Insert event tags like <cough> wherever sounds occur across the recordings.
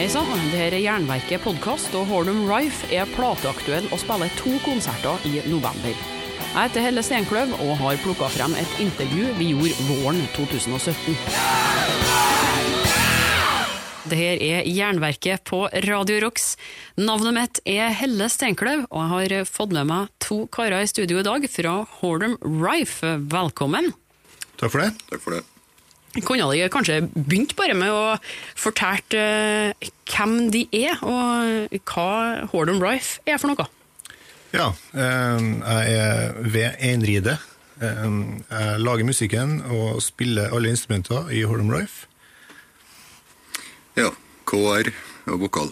Hei sann, det her er Jernverket podkast, og Hornum Rife er plateaktuell og spiller to konserter i november. Jeg heter Helle Steinkløv og har plukka frem et intervju vi gjorde våren 2017. Det her er Jernverket på Radio Rocks. Navnet mitt er Helle Steinkløv, og jeg har fått med meg to karer i studio i dag fra Hornum Rife. Velkommen. Takk for det. Takk for det. Kunne de kanskje begynt bare med å fortelle eh, hvem de er, og hva Hordon Rife er for noe? Ja, eh, jeg er ved Einride. Eh, jeg lager musikken og spiller alle instrumenter i Hordom Rife. Ja. KR og vokal.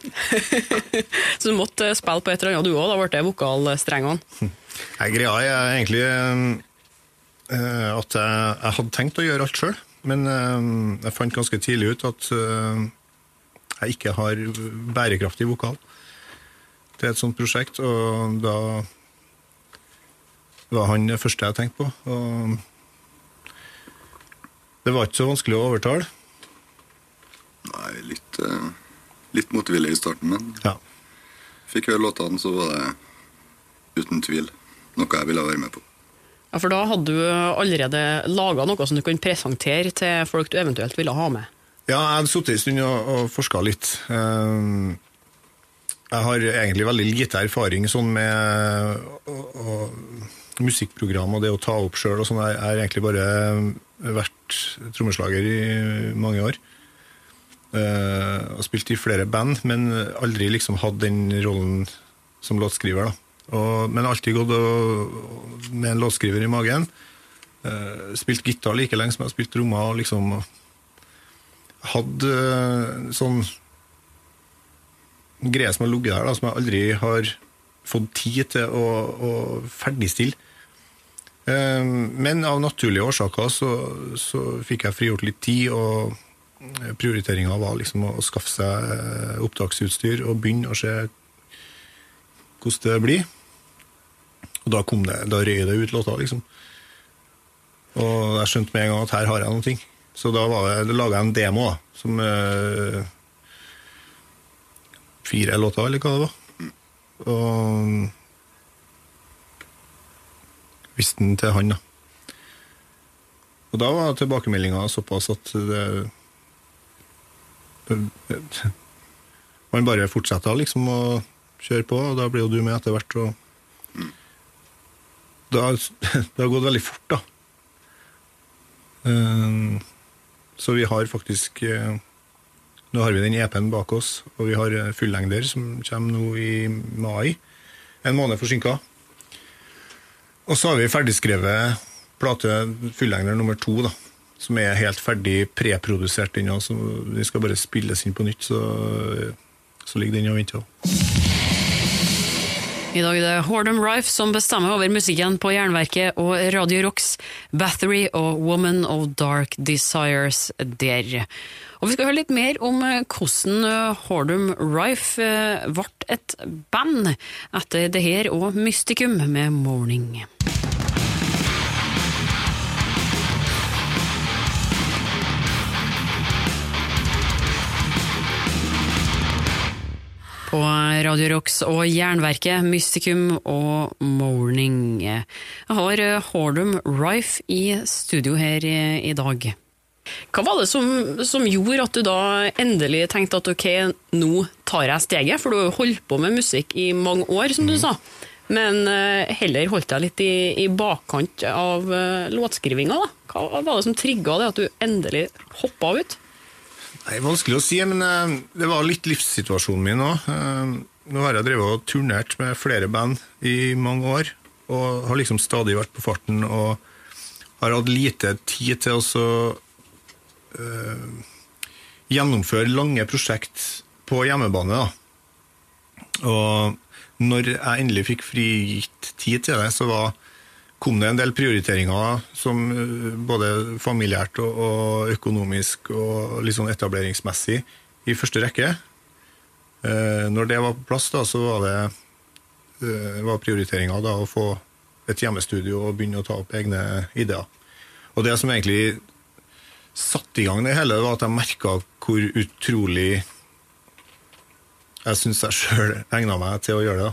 <laughs> Så du måtte spille på et eller annet du òg, da ble det vokalstrengene? <laughs> Greia er egentlig at jeg, jeg hadde tenkt å gjøre alt sjøl, men eh, jeg fant ganske tidlig ut at eh, jeg ikke har bærekraftig vokal til et sånt prosjekt, og da var han det første jeg tenkte på. Og det var ikke så vanskelig å overtale. Nei, litt, eh, litt motvillig i starten, men Ja. fikk høre låtene, så var det uten tvil noe jeg ville være med på. Ja, For da hadde du allerede laga noe som du kunne presentere til folk du eventuelt ville ha med? Ja, jeg hadde sittet en stund og, og forska litt. Eh, Jeg har egentlig veldig lite erfaring sånn med å- å- musikkprogram og det å ta opp sjøl og sånn. Jeg har egentlig bare vært trommeslager i mange år. Eh, og spilt i flere band, men aldri liksom hatt den rollen som låtskriver. da. Og, men alltid gått og, med en låtskriver i magen. Uh, spilt gitar like lenge som jeg har spilt trommer. og liksom hadde uh, sånn greie som har ligget der, da, som jeg aldri har fått tid til å, å ferdigstille. Eh, Men av naturlige årsaker så, så fikk jeg frigjort litt tid, og prioriteringa var liksom å skaffe seg eh, opptaksutstyr og begynne å se hvordan det blir. Da kom det, da røy det ut låter, liksom. Og jeg skjønte med en gang at her har jeg noe. Så da, da laga jeg en demo da, som øh, Fire låter, eller hva det var. Og viste den til han, da. Og da var tilbakemeldinga såpass at det Man bare fortsetter liksom å kjøre på, og da blir jo du med etter hvert. og da, <laughs> Det har gått veldig fort, da. Eh, Så vi har faktisk eh, Nå har vi den EP-en bak oss, og vi har eh, fullengder som kommer nå i mai. En måned forsinka. Og så har vi ferdigskrevet plate fullengder nummer to, da. Som er helt ferdig preprodusert ennå. Den skal bare spilles inn på nytt, så, så ligger den og venter. I dag er det Hordom Rife som bestemmer over musikken på Jernverket og Radio Rocks, Bathory og Woman of Dark Desires der. Og Vi skal høre litt mer om eh, hvordan eh, Hordom Rife eh, ble et band etter det her og Mystikum med Morning. På Radio Rocks og Jernverket, Mystikum og Morning. Jeg har eh, Hordum Rife i studio her i, dag. Hva var det som, som, gjorde at du da endelig tenkte at ok, nå tar jeg steget? For du har holdt på med musikk i mange år, som du sa. Men eh, heller holdt deg litt i, i bakkant av uh, låtskrivinga. da. Hva var det som trigga det at du endelig hoppa ut? Nei, Vanskelig å si, men eh, det var litt livssituasjonen min òg. nå har jeg drevet og turnert med flere band i mange år, og har liksom stadig vært på farten og har hatt lite tid til å eh, gjennomføre lange prosjekt på hjemmebane. da. Og når jeg endelig fikk frigitt tid til det, så var, kom det en del prioriteringer som eh, både familiært og, og økonomisk og sånn etableringsmessig i første rekke. Eh, når det var på plass, da, så var det eh, var prioriteringa å få et hjemmestudio og begynne å ta opp egne ideer. Og det som egentlig satte i gang det hele, var at jeg merka hvor utrolig jeg syns jeg sjøl egna meg til å gjøre det.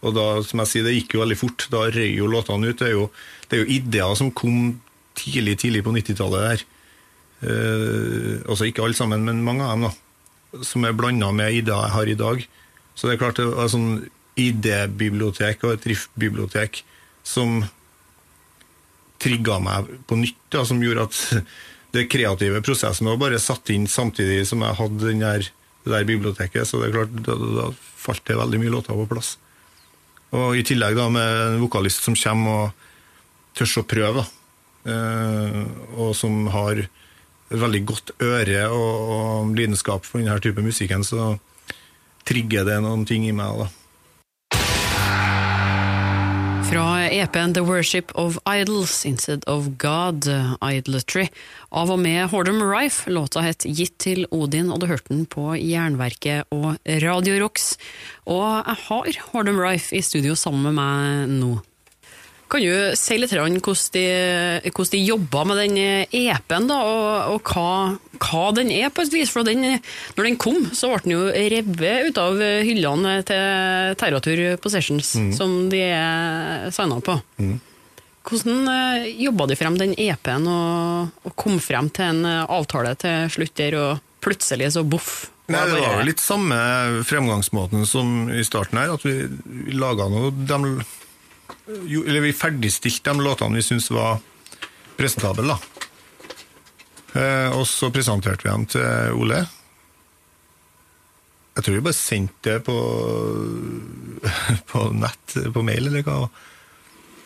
Og da, som jeg sier, det gikk jo veldig fort. Da røy jo låtene ut. Det er jo, det er jo ideer som kom tidlig tidlig på 90-tallet der. Eh, altså ikke alle sammen, men mange av dem, da. Som er blanda med ideer jeg har i dag. Så det er klart det var et sånn idébibliotek og et riffbibliotek som trigga meg på nytt, da, som gjorde at <laughs> det kreative prosessen var bare satt inn samtidig som jeg hadde den der, det der biblioteket. Så det er klart, da, da falt det veldig mye låter på plass. Og i tillegg da med en vokalist som kommer og tør å prøve, da. Eh, og som har veldig godt øre og, og lidenskap for denne type musikken, så trigger det noen ting i meg. da. Fra EP-en The Worship of Idols Instead of God, Idolatry, av og med Hordem Rife. Låta het Gitt til Odin, og du hørte den på Jernverket og Radio Rocks. Og jeg har Hordem Rife i studio sammen med meg nå. Kan du si litt hvordan de, hvordan de jobba med den EP-en, da, og, og hva, hva, den er, på et vis? For den, når den kom, så ble den jo revet ut av hyllene til Terratur Possessions, mm. som de er signa på. Mm. Hvordan uh, jobba de frem den EP-en, og, og, kom frem til en avtale til slutt der, og plutselig så boff? Nei, Det var jo litt samme fremgangsmåten som i starten her, at vi, vi laga noe de jo, eller vi ferdigstilte de låtene vi syntes var presentable. Eh, og så presenterte vi dem til Ole. Jeg tror vi bare sendte det på, <laughs> på nett, på mail, eller hva.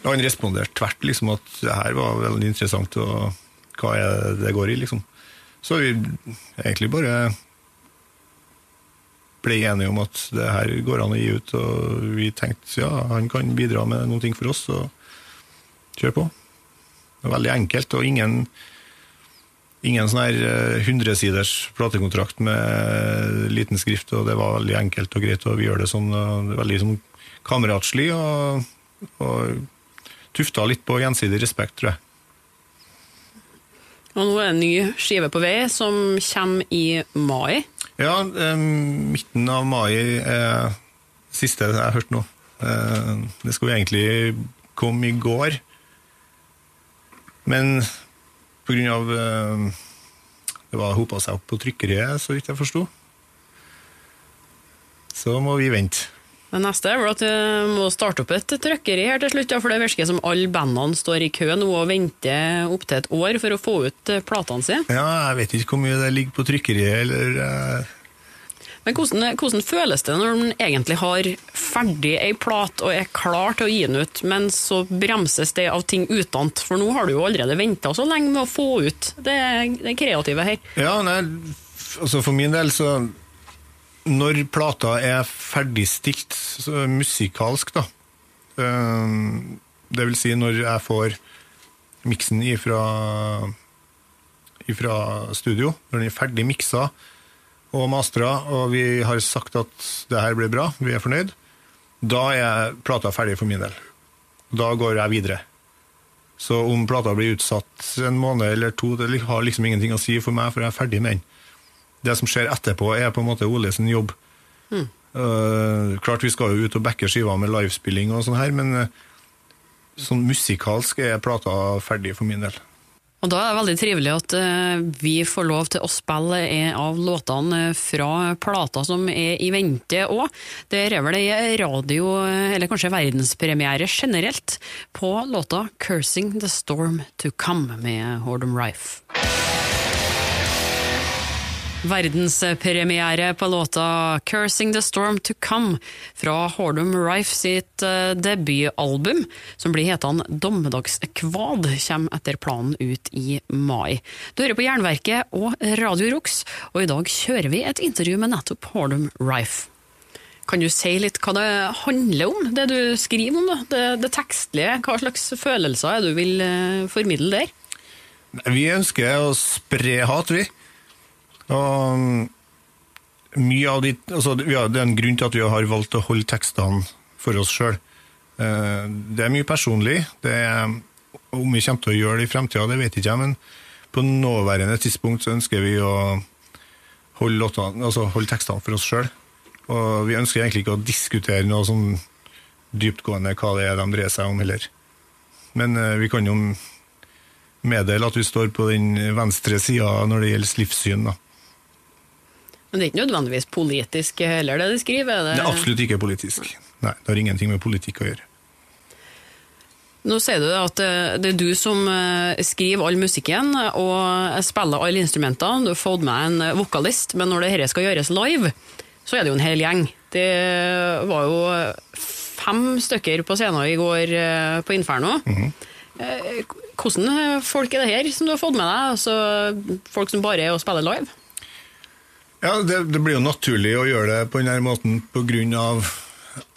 Og han responderte tvert liksom at det her var veldig interessant, og hva er det går i, liksom. Så vi egentlig bare ble enige om at det her går an å gi ut, og vi tenkte ja, han kan bidra med noen ting for oss, så kjør på. Det var veldig enkelt, og ingen, ingen sånn her hundresiders platekontrakt med liten skrift, og det var veldig enkelt og greit, og vi gjør det sånn veldig sånn kameratslig, og, og tufta litt på gjensidig respekt, tror jeg. Og nå er det en ny skive på vei, som kommer i mai. Ja, eh, midten av mai er siste jeg har hørt nå. Eh, det skulle egentlig komme i går, men av eh, Det var hopa seg opp på trykkeriet, så vidt jeg forsto. Så må vi vente. Det neste er at du må starte opp et trykkeri her til slutt, for det virker som alle bandene står i kø nå og venter opptil et år for å få ut eh, platene sine. Ja, jeg vet ikke hvor mye det ligger på trykkeriet, eller uh... Men hvordan, hvordan, føles det når man egentlig har ferdig ei plat og er klar til å gi den ut, men så bremses det av ting utant? For nå har du jo allerede venta så lenge med å få ut det, det kreative her. Ja, nei, altså for min del så når plata er ferdigstilt musikalsk, da eh, Det vil si når jeg får miksen ifra, ifra studio, når den er ferdig miksa og mastra, og vi har sagt at det her blir bra, vi er fornøyd, da er plata ferdig for min del. Da går jeg videre. Så om plata blir utsatt en måned eller to, det har liksom ingenting å si for meg, for jeg er ferdig med den det som skjer etterpå, er på en måte Ole sin jobb. Mm. Uh, klart vi skal jo ut og backe skiva med livespilling og sånn her, men uh, sånn musikalsk er plata ferdig for min del. Og Da er det veldig trivelig at uh, vi får lov til å spille en av låtene fra plata som er i vente òg. Det er vel ei radio, eller kanskje verdenspremiere generelt, på låta 'Cursing the Storm To Come' med Hordom Rife. Verdenspremiere på låta 'Cursing the Storm To Come' fra Hordum Rife sitt uh, debutalbum, som blir hetende 'Dommedagskvad', kommer etter planen ut i mai. Du hører på Jernverket og Radio Rox, og i dag kjører vi et intervju med nettopp Hordum Rife. Kan du si litt hva det handler om, det du skriver om? Det, det tekstlige, hva slags følelser er du vil uh, formidle der? Vi ønsker å spre hat, vi. Og mm, mye av de, altså, ja, Det er en grunn til at vi har valgt å holde tekstene for oss sjøl. Eh, det er mye personlig. Det er, om vi kommer til å gjøre det i fremtida, det vet ikke jeg, men på nåværende tidspunkt så ønsker vi å holde, låtene, altså holde tekstene for oss sjøl. Og vi ønsker egentlig ikke å diskutere noe sånn dyptgående hva det er de dreier seg om, heller. Men eh, vi kan jo meddele at vi står på den venstre sida når det gjelder livssyn. da. Men det er ikke nødvendigvis politisk heller, det de skriver? Er det... Det er absolutt ikke politisk. Nei, Det har ingenting med politikk å gjøre. Nå sier du at eh, det er du som eh, skriver all musikken og spiller alle instrumentene. Du har fått med en eh, vokalist, men når dette skal gjøres live, så er det jo en hel gjeng. Det var jo fem stykker på scenen i går på Inferno. Hvordan folk er det her som du har fått med deg? Altså, folk som bare er og spiller live? Ja, det, det, blir jo naturlig å gjøre det på denne måten pga.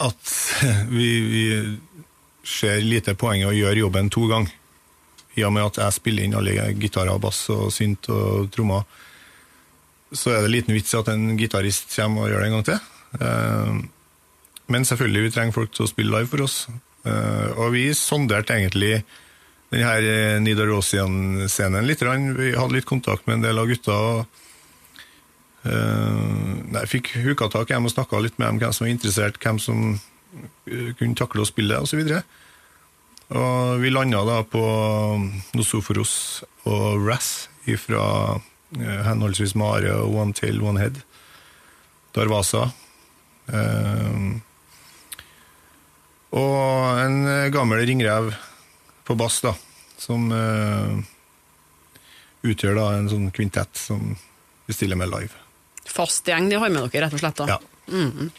at <laughs> vi, vi ser lite poeng i å gjøre jobben to ganger. I og med at jeg spiller inn alle gitarer, bass og synt og trommer, så er det liten vits i at en gitarist kommer og gjør det en gang til. Eh, men selvfølgelig, vi trenger folk til å spille live for oss. Eh, og vi sonderte egentlig denne Nidarosian-scenen litt. Vi hadde litt kontakt med en del av gutta. og jeg eh, fikk hukatak hjem og snakka litt med dem, hvem som var interessert, hvem som kunne takle å spille osv. Og, og vi landa da på Nosoforos og Razz fra eh, henholdsvis Mare og One Tail One Head. Darwasa. Eh, og en gammel ringrev på bass, da, som eh, utgjør da en sånn kvintett som vi stiller med live. Fast gjeng de har med dere, rett og slett? da? Ja. Mm.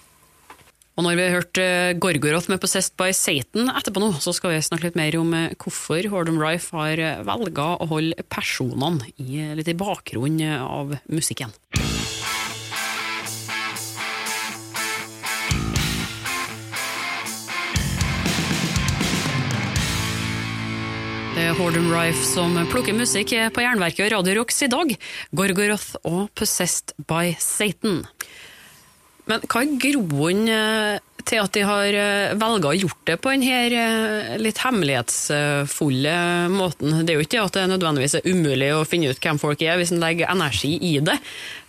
Og når vi har hørt uh, Gorgoroth med 'Possessed by Satan' etterpå nå, så skal vi snakke litt mer om uh, hvorfor Hordom Rife har uh, velga å holde personene i, litt i bakgrunnen av musikken. Hordom Rife som plukker musikk på Jernverket og Radio Rocks i dag. Gorgoroth og 'Possessed by Satan'. Men hva er groen eh, til at de har eh, velga å gjort det på denne eh, litt hemmelighetsfulle måten? Det er jo ikke at det nødvendigvis er umulig å finne ut hvem folk er hvis en legger energi i det,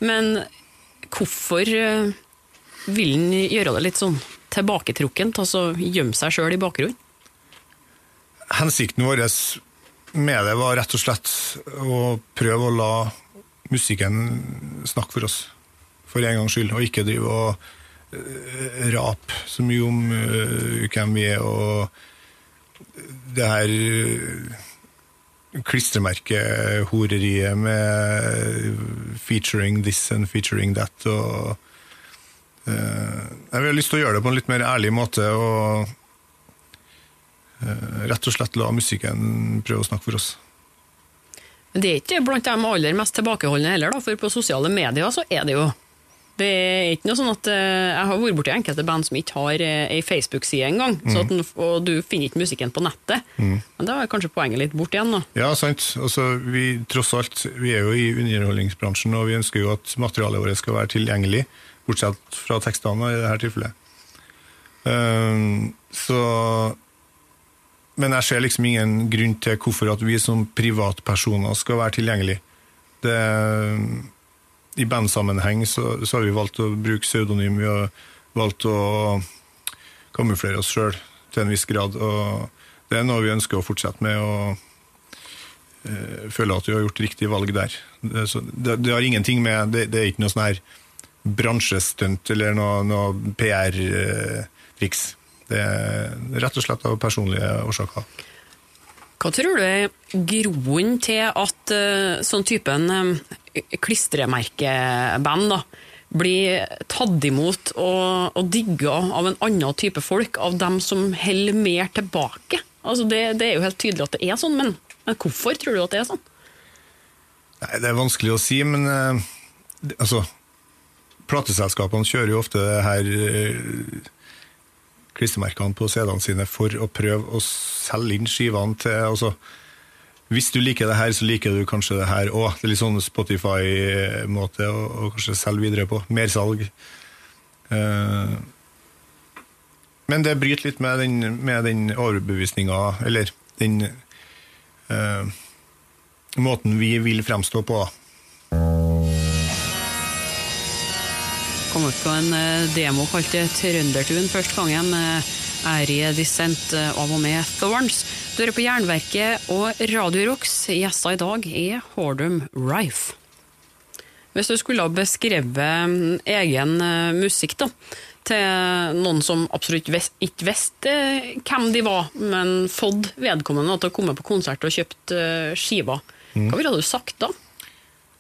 men hvorfor vil en gjøre det litt sånn tilbaketrukkent, altså gjemme seg sjøl i bakgrunnen? Hensikten vår med det var rett og slett å prøve å la musikken snakke for oss for en gangs skyld, og ikke drive og rape rap så mye om uh, hvem vi er, og det her klistremerkehoreriet med featuring this and featuring that. og Jeg ha lyst til å gjøre det på en litt mer ærlig måte, og rett og slett la musikken prøve å snakke for oss. Men det er ikke blant de aller mest tilbakeholdne heller, da, for på sosiale medier så er det jo det er ikke noe sånn at eh, Jeg har vært borti enkelte band som ikke har ei eh, Facebook-side engang. Mm. Og du finner ikke musikken på nettet. Mm. Men da er kanskje poenget litt bort igjen, da. Ja, sant. Altså, vi, tross alt, vi er jo i underholdningsbransjen, og vi ønsker jo at materialet vårt skal være tilgjengelig. Bortsett fra tekstene i dette tilfellet. Um, så Men jeg ser liksom ingen grunn til hvorfor at vi som privatpersoner skal være tilgjengelige. Det i bandsammenheng så, så, har vi valgt å bruke pseudonym. Vi har valgt å kamuflere oss sjøl til en viss grad. og Det er noe vi ønsker å fortsette med. og eh, føler at vi har gjort riktig valg der. Det, det, det har ingenting med Det, det er ikke noe sånn her bransjestunt eller noe, noe PR-triks. Det er rett og slett av personlige årsaker. Hva tror du er groen til at uh, sånn typen uh, klistremerkeband da, blir tatt imot og, og digga av en annen type folk, av dem som holder mer tilbake? Altså det, det, er jo helt tydelig at det er sånn, men, men, hvorfor tror du at det er sånn? Nei, Det er vanskelig å si, men uh, altså Plateselskapene kjører jo ofte det her klistremerkene på CD-ene sine for å prøve å selge inn skivene til altså, Hvis du liker det her, så liker du kanskje det her òg. Det er litt sånn Spotify-måte å, å, kanskje selge videre på. Mersalg. Uh, men det bryter litt med den, med den overbevisninga, eller den uh, måten vi vil fremstå på. Kom ut på en eh, demo kalt Trøndertun første gangen. med Ærie Dissent eh, av og med Thorns. Du hører på Jernverket og Radio Rocks. Gjester i dag er Hordum Rife. Hvis du skulle ha beskrevet mm, egen eh, musikk da, til noen som absolutt ikke visste eh, hvem de var, men fått vedkommende til å komme på konsert og kjøpt skiva, skiver, hva ville du sagt da?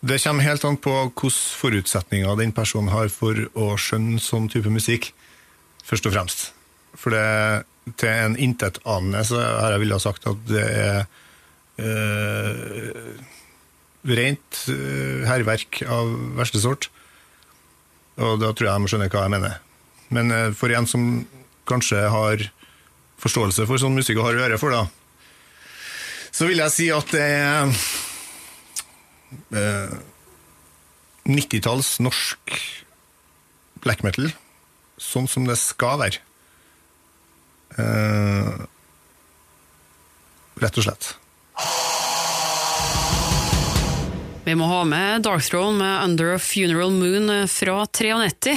Det kommer helt an på hvilke forutsetninger den personen har for å skjønne sånn type musikk, først og fremst. For det, til en intetanende så har jeg villet ha sagt at det er øh, rent øh, hærverk av verste sort. Og da tror jeg de skjønner hva jeg mener. Men øh, for en som kanskje har forståelse for sånn musikk og har øre for, da, så vil jeg si at det er eh, 90-talls norsk black metal, sånn som det skal være. Eh, rett og slett. Vi må ha med Dark Throne med Under a Funeral Moon fra 93.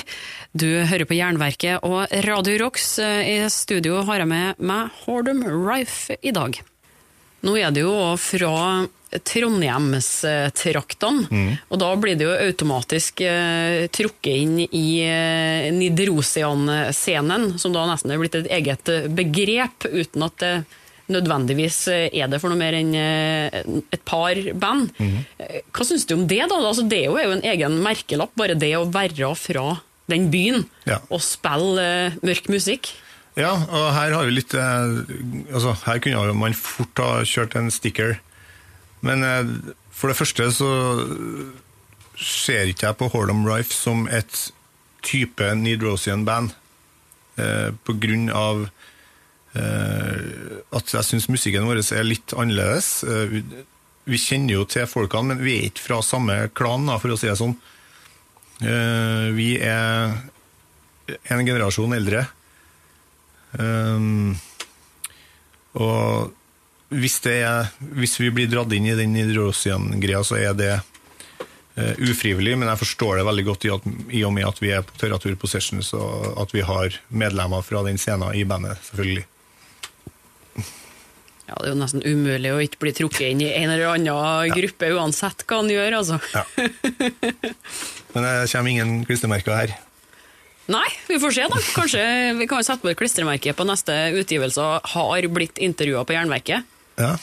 Du hører på Jernverket og Radio Rocks. I studio har jeg med meg Hordum Rife i dag. Nå er det jo fra Trondheimstraktene, og da blir det jo automatisk eh, trukket inn i eh, Nidrosian-scenen, som da nesten er blitt et eget begrep, uten at det nødvendigvis er det for noe mer enn eh, et par band. Mm. Hva syns du om det, da? Altså, det jo er jo en egen merkelapp, bare det å være fra den byen Ja. og spille eh, mørk musikk. Ja, og her har vi litt eh, Altså, her kunne man fort ha kjørt en sticker. Men eh, for det første så ser ikke jeg på Hordom Rife som et type Needrosian-band. Eh, på grunn av at jeg syns musikken vår er litt annerledes. Vi, kjenner jo til folkene, men vi er ikke fra samme klan, for å si det sånn. Vi er en generasjon eldre. Um, og hvis, er, hvis vi blir dratt inn i den Nidrosian-greia, så er det uh, ufrivillig, men jeg forstår det veldig godt i, at, i og med at vi er på Terratur Possessions, og at vi har medlemmer fra den scenen i bandet, selvfølgelig. Ja, Det er jo nesten umulig å ikke bli trukket inn i en eller annen gruppe, uansett hva han gjør. altså. Ja. <laughs> Men det kommer ingen klistremerker her. Nei, vi får se, da. Kanskje vi kan sette på et klistremerke på neste utgivelse og har blitt intervjua på Jernverket. Ja,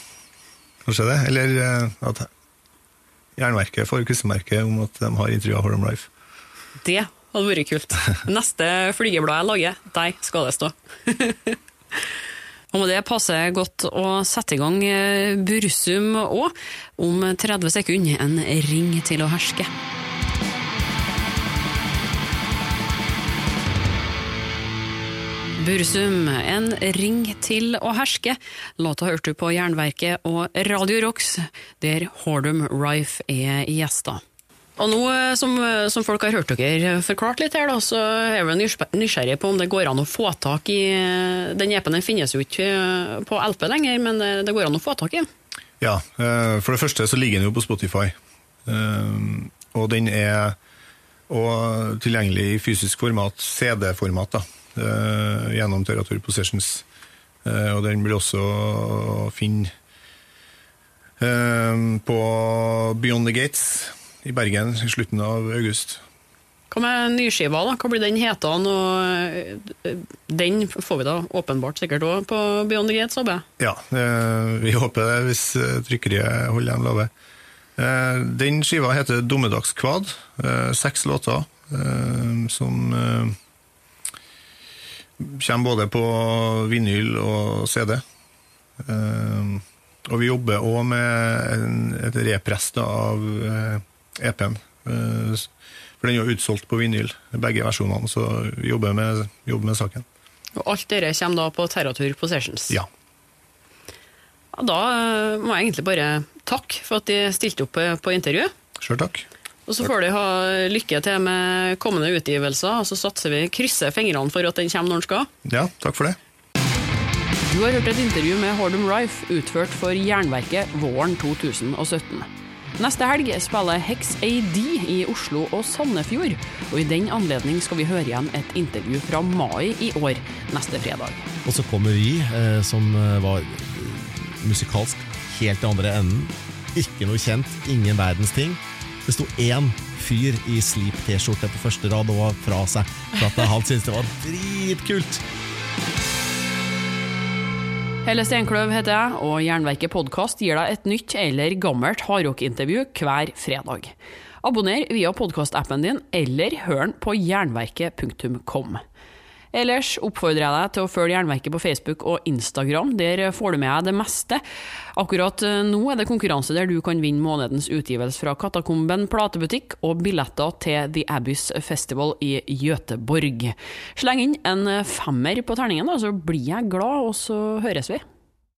kanskje det. Eller eh, at Jernverket får klistremerke om at de har intervjua Horror Life. Det hadde vært kult. <laughs> Neste flygeblad jeg lager, der skal det stå. <laughs> Og med det passer godt å sette i gang eh, Bursum òg. Om 30 sekunder en ring til å herske. Bursum, en ring til å herske. Låta hørte du på Jernverket og Radio Rocks, der Hordum Rife er gjester. Og nå eh, som, som folk har hørt dere forklart litt her, da, så er vi nysgjer- nysgjerrig på om det går an å få tak i Den EP-en den finnes jo ikke eh, på LP lenger, men det, går an å få tak i. Ja, eh, for det første så ligger den jo på Spotify. Eh, Og den er og tilgjengelig i fysisk format, CD-format, da, eh, gjennom Territory Possessions. Eh, Og den blir også å finne eh, på Beyond the Gates i Bergen i slutten av august. Hva med nyskiva, da? Hva blir den heta? Den får vi da åpenbart sikkert òg på Beyond the Gates, håper jeg. Ja, eh, vi håper det, hvis eh, trykkeriet holder dem lave. Eh, Den skiva heter Dommedagskvad. eh, Seks låter eh, som eh, kommer både på vinyl og CD. Eh, Og vi jobber òg med en, et repress av eh, EP-en. Eh, For den er jo utsolgt på vinyl, begge versjonene, så vi jobber med, jobber med saken. Og alt dere kommer da på Terratur Possessions. Ja. Ja, Da eh, må jeg egentlig bare takke for at de stilte opp på intervju. Sjøl takk. Og så får de ha lykke til med kommende utgivelser, og så satser vi krysser fingrene for at den kommer når den skal. Ja, takk for det. Du har hørt et intervju med Hordum Rife utført for Jernverket våren 2017. Neste helg spiller Hex AD i Oslo og Sandefjord, og i den anledning skal vi høre igjen et intervju fra mai i år, neste fredag. Og så kommer vi, eh, som eh, var musikalsk helt i andre enden. Ikke noe kjent, ingen verdens ting. Det sto én fyr i slip T-skjorte på første rad og fra seg for at han syntes det var dritkult. Helle Steinkløv heter jeg, og Jernverket podkast gir deg et nytt eller gammelt hardrockintervju hver fredag. Abonner via podkastappen din, eller hør den på jernverket.kom. Ellers oppfordrer jeg deg til å følge Jernverket på Facebook og Instagram. Der får du med deg det meste. Akkurat eh, nå er det konkurranse der du kan vinne månedens utgivelse fra Katakomben platebutikk og billetter til The Abyss Festival i Gøteborg. Sleng inn en femmer på terningen, da, så blir jeg glad, og så høres vi.